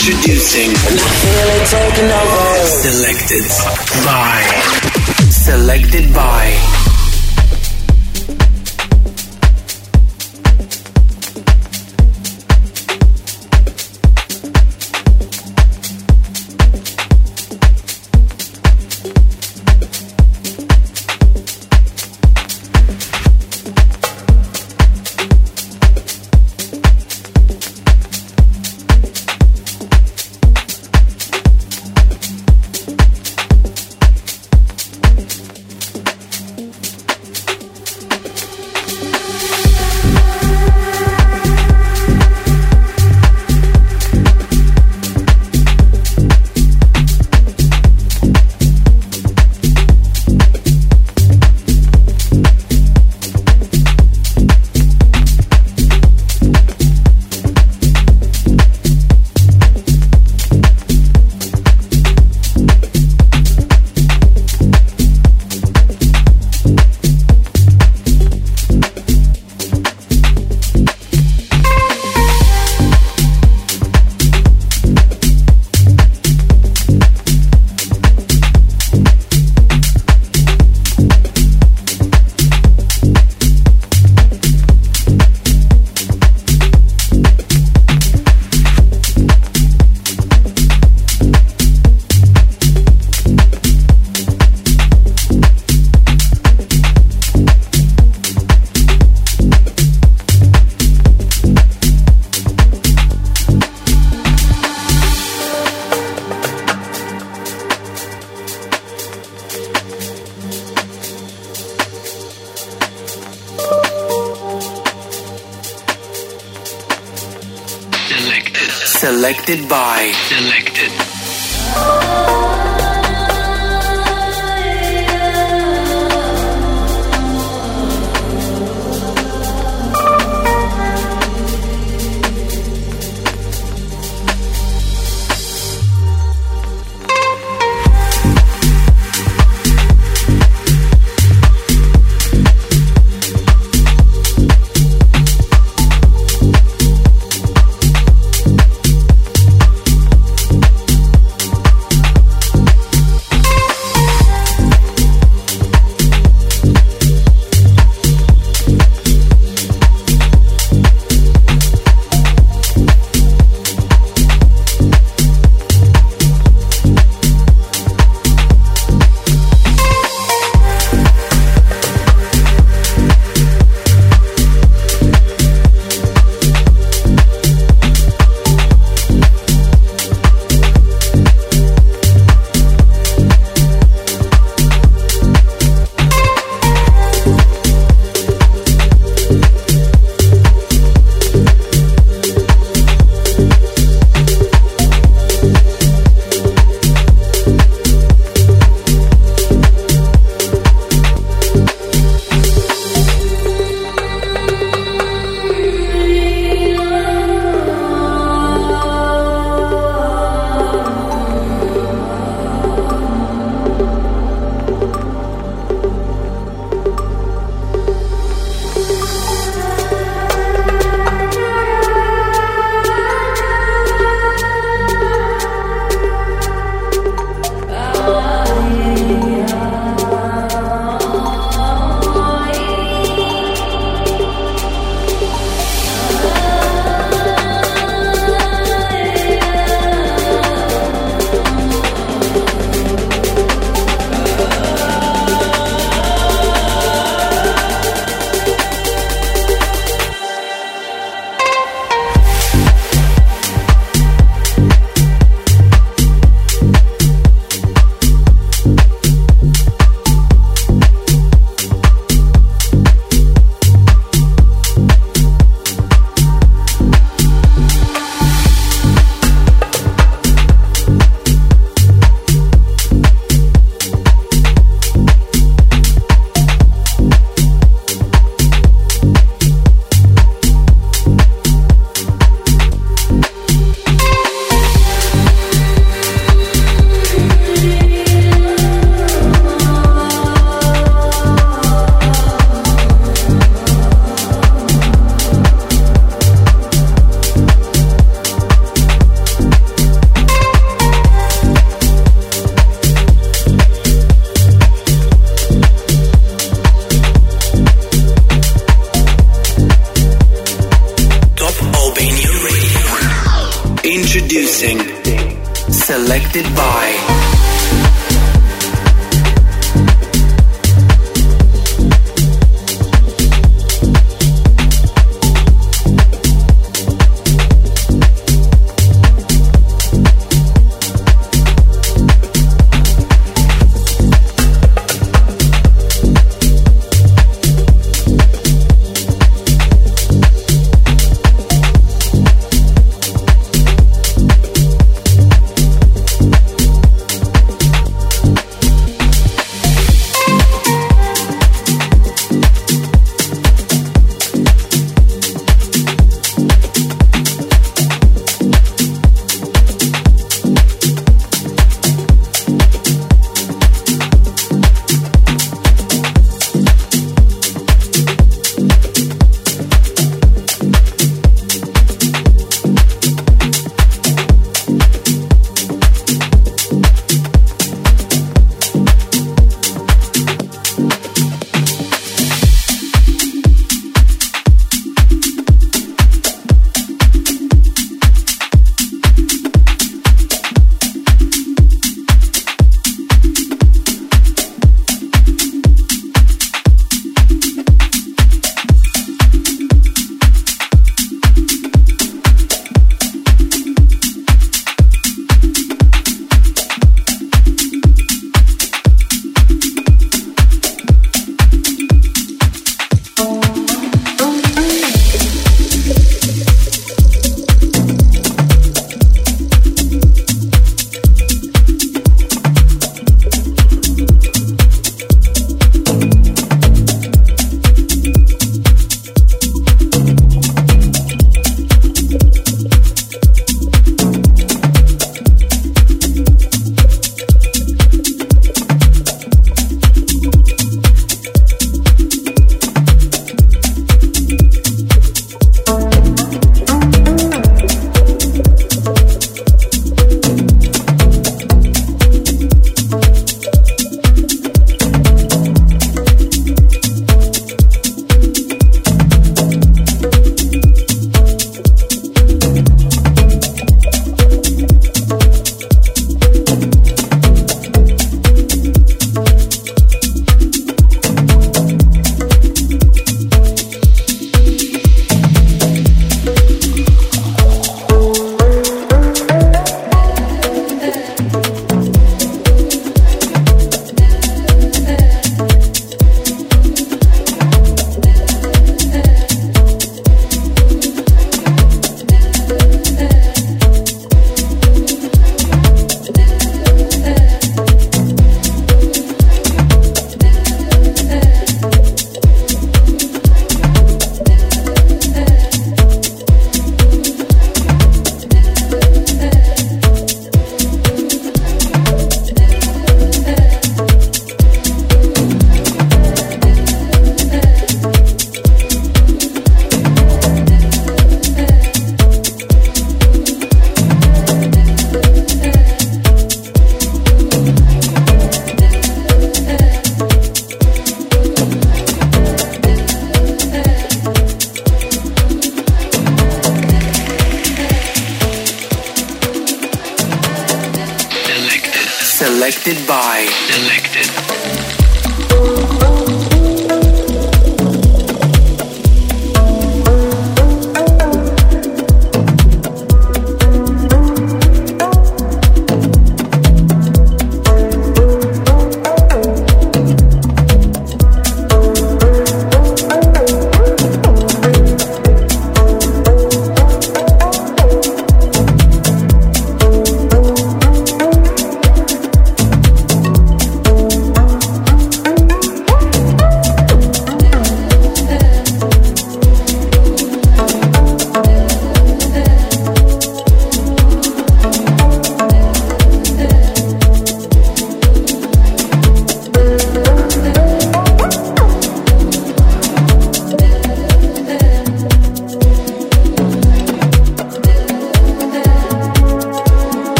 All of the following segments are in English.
Introducing. Selected by. Selected by.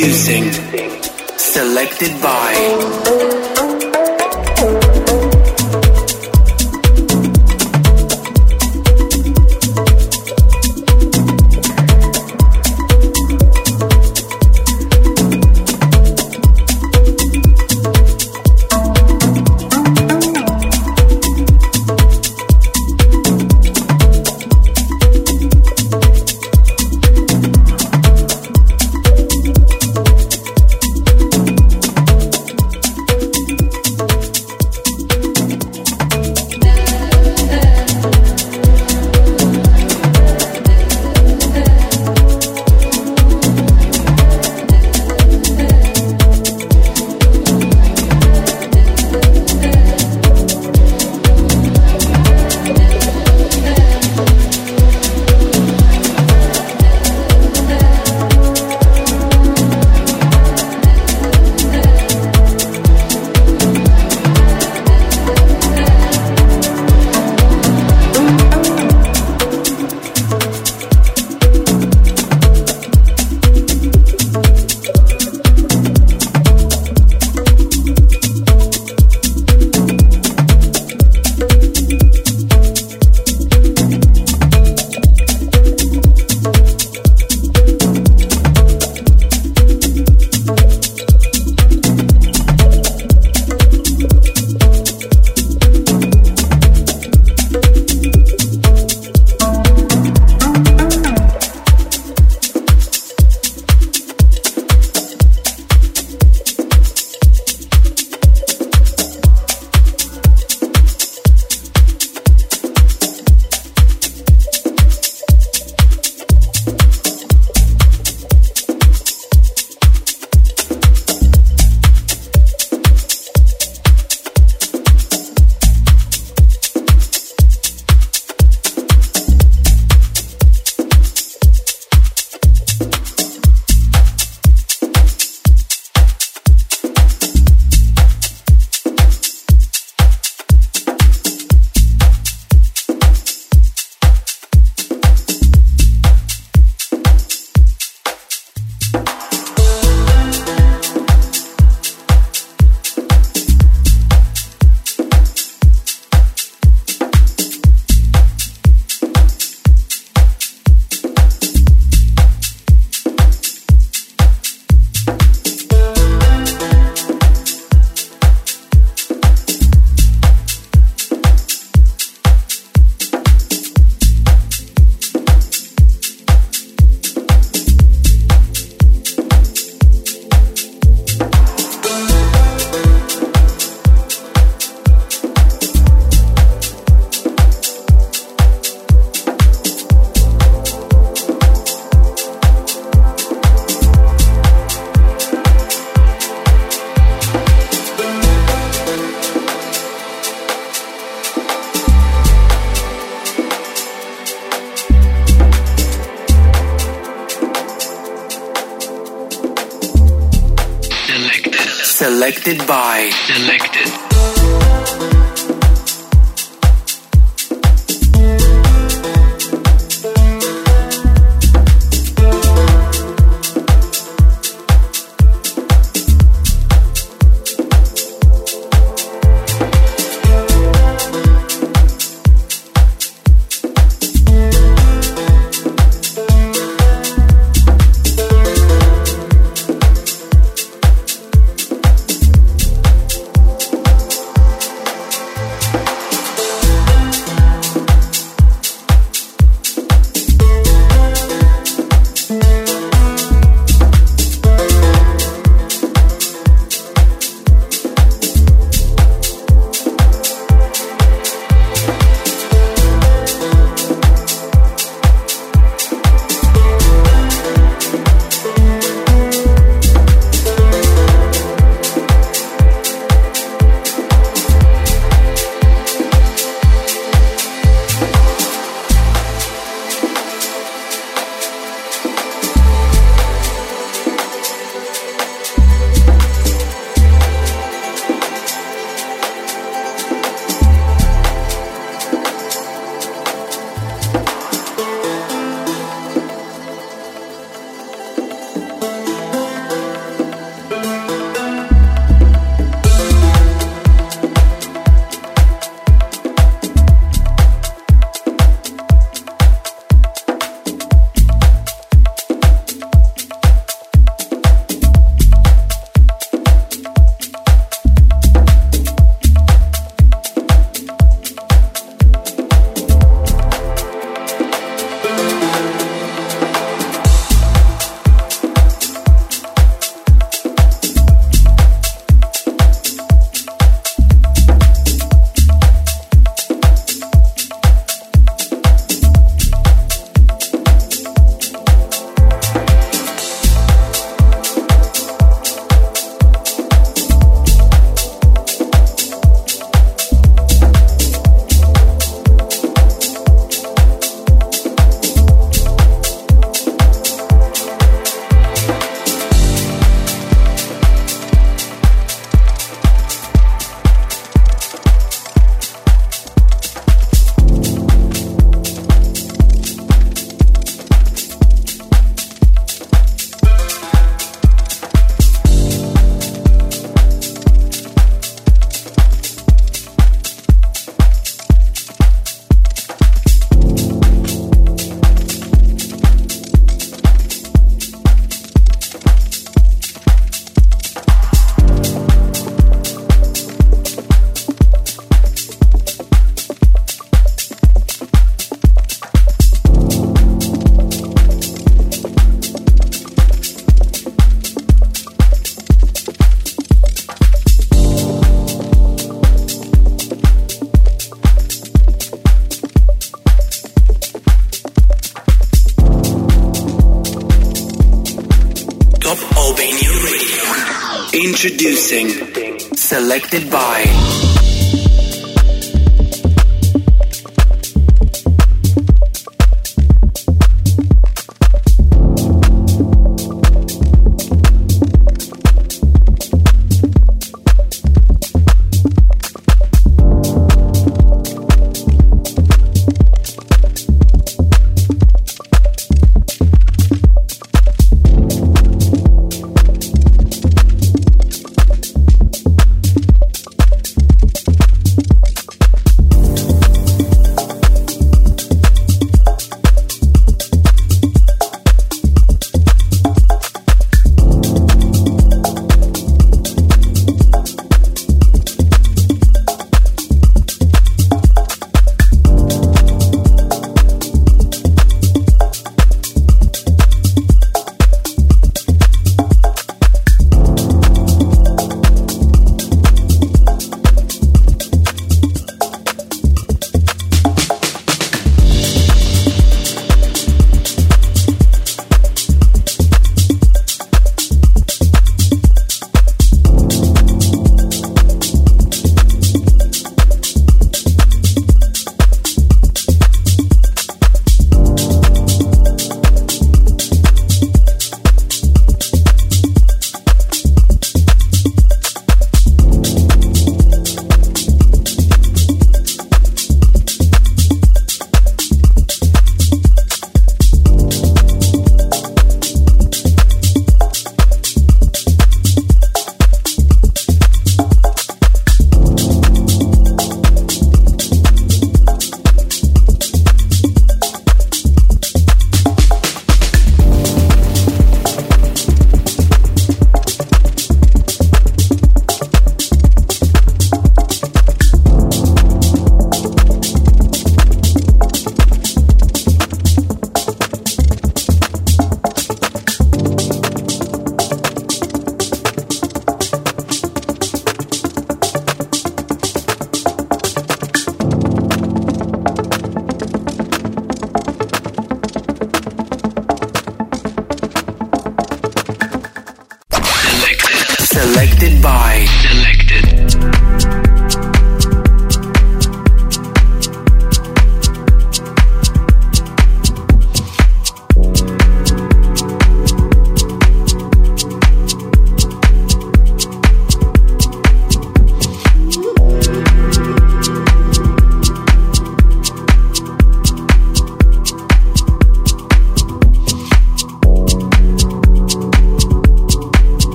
Introducing Selected by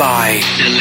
by.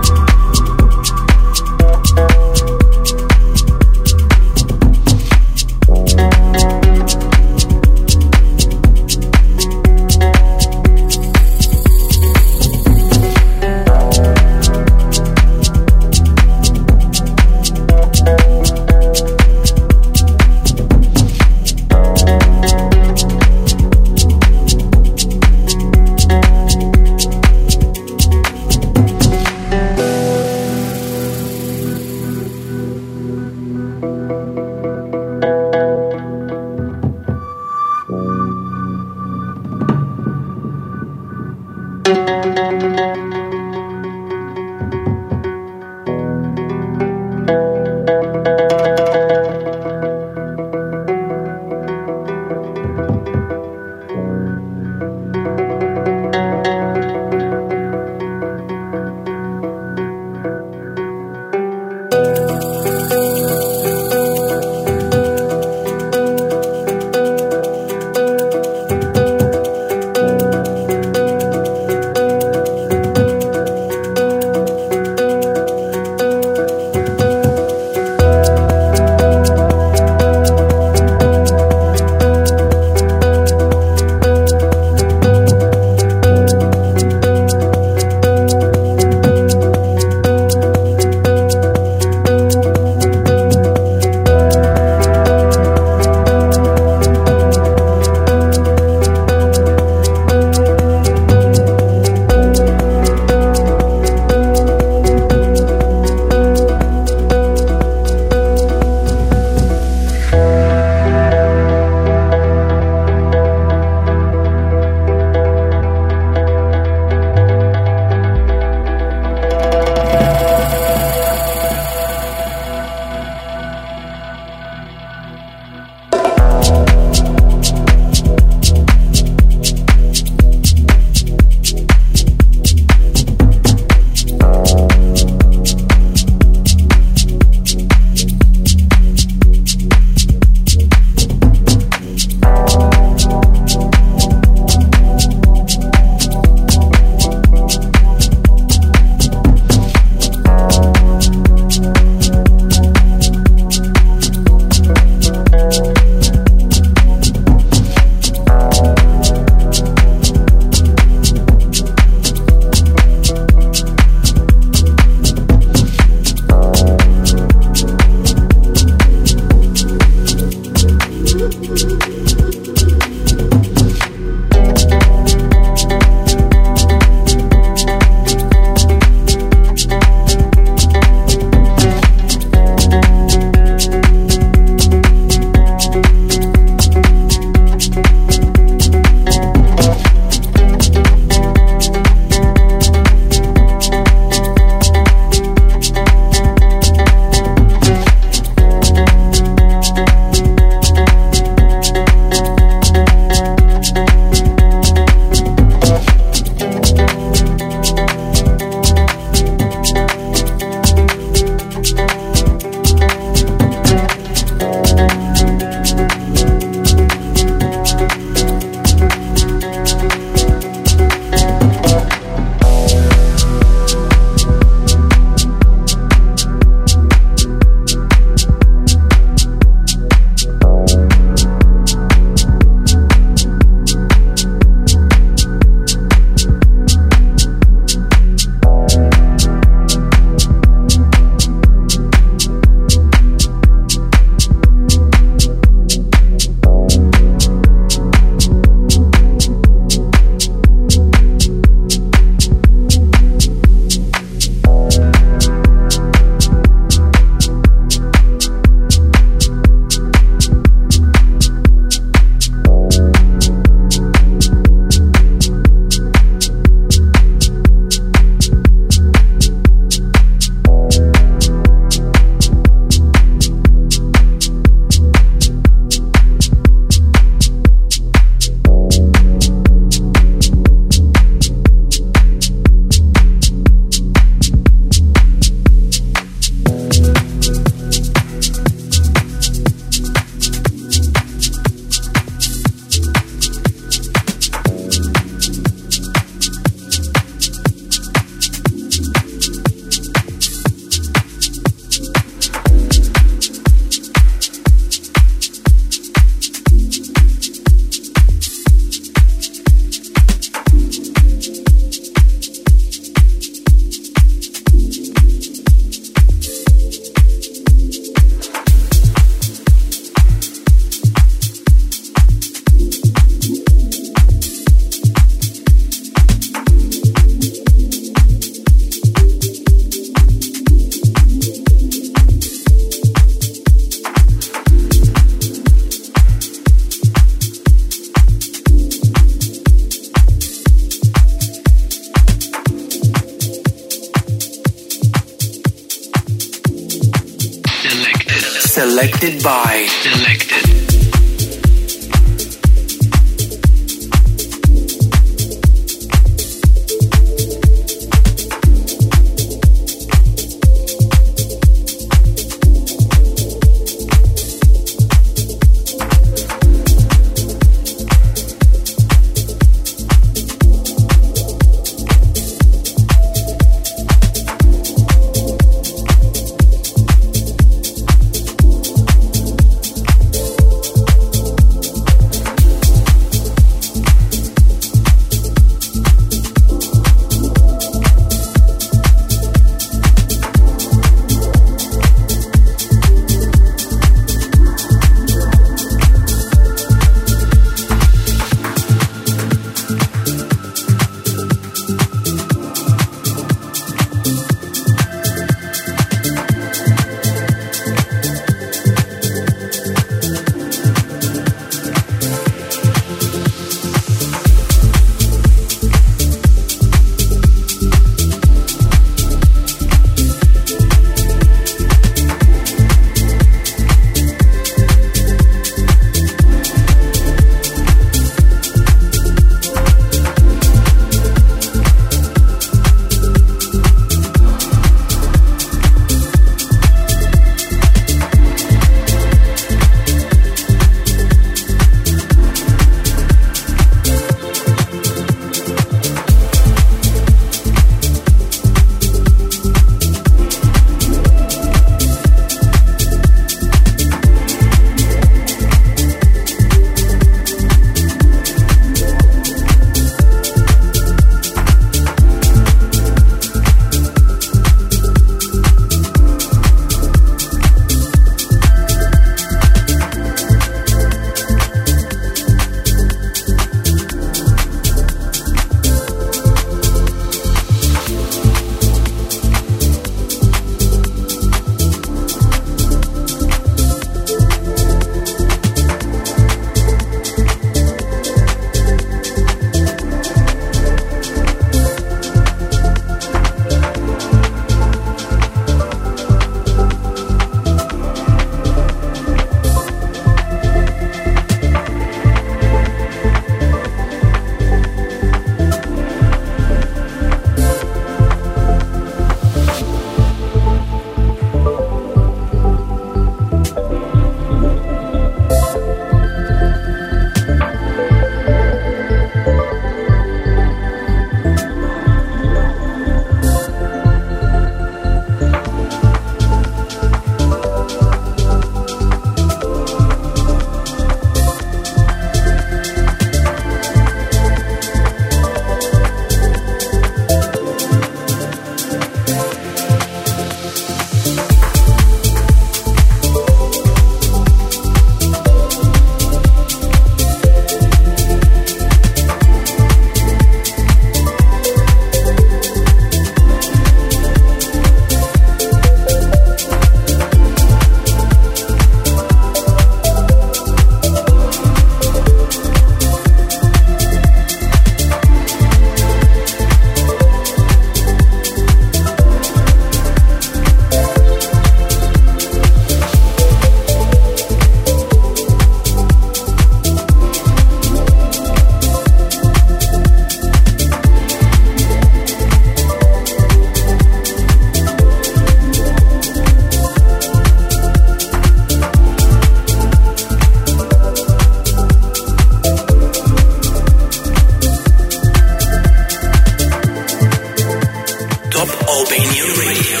Albanian Radio.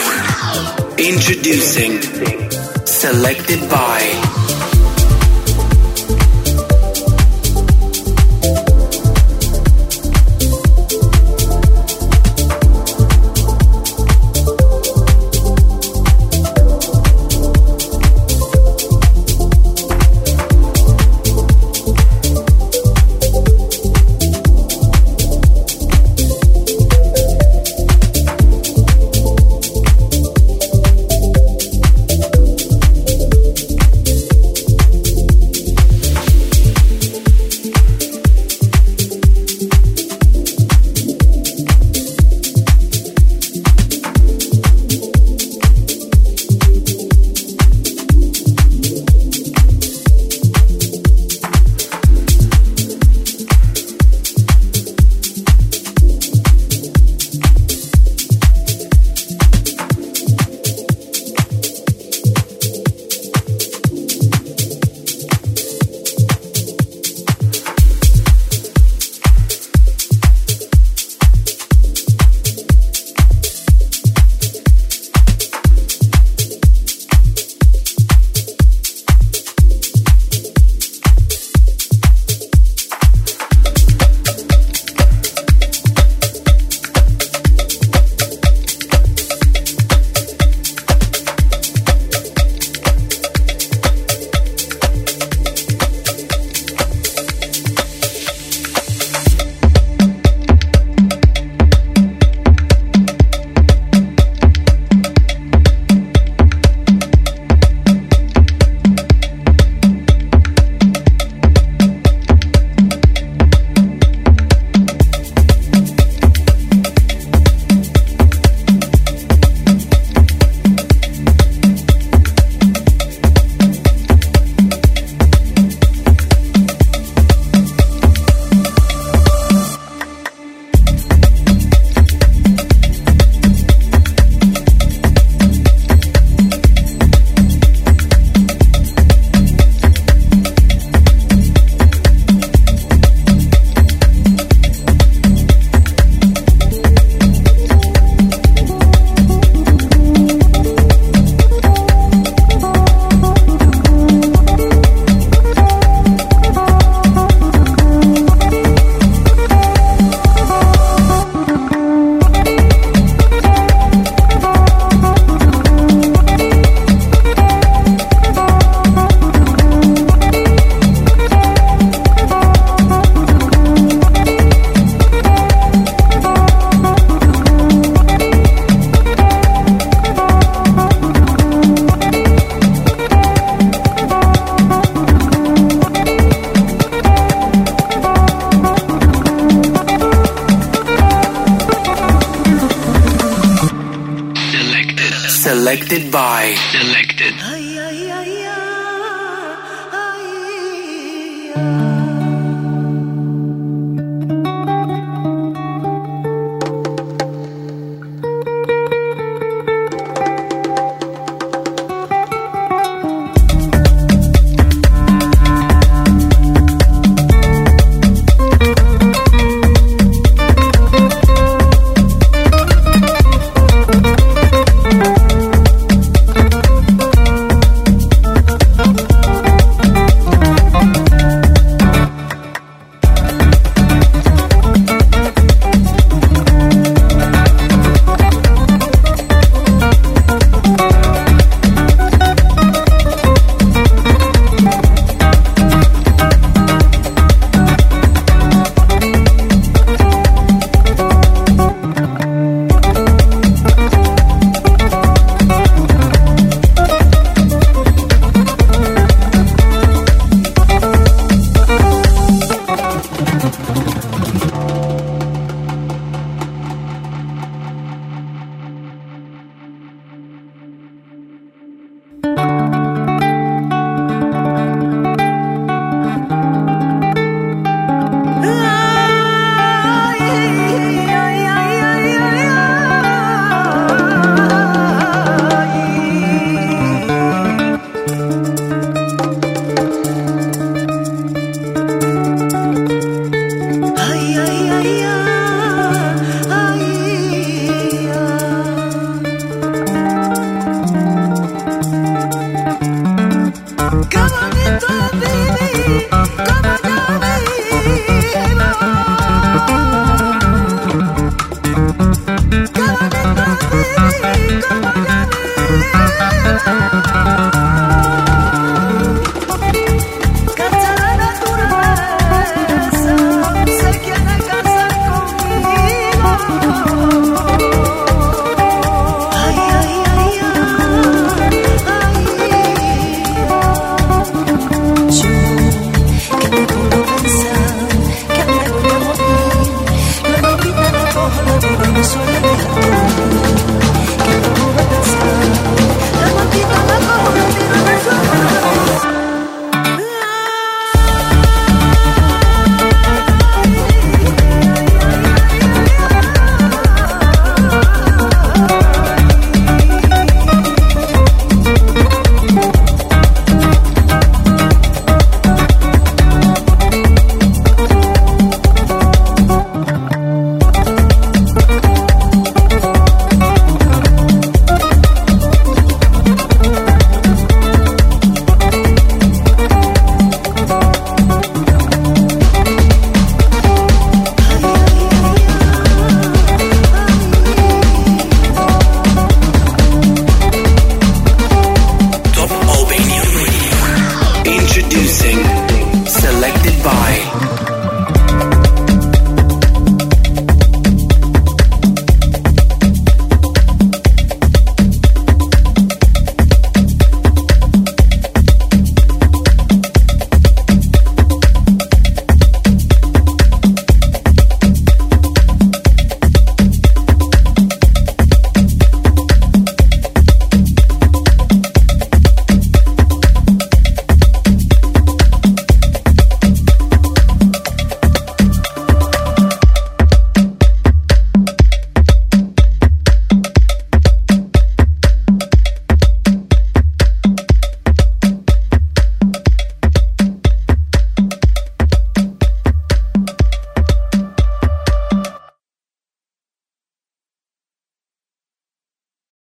Introducing. Selected by.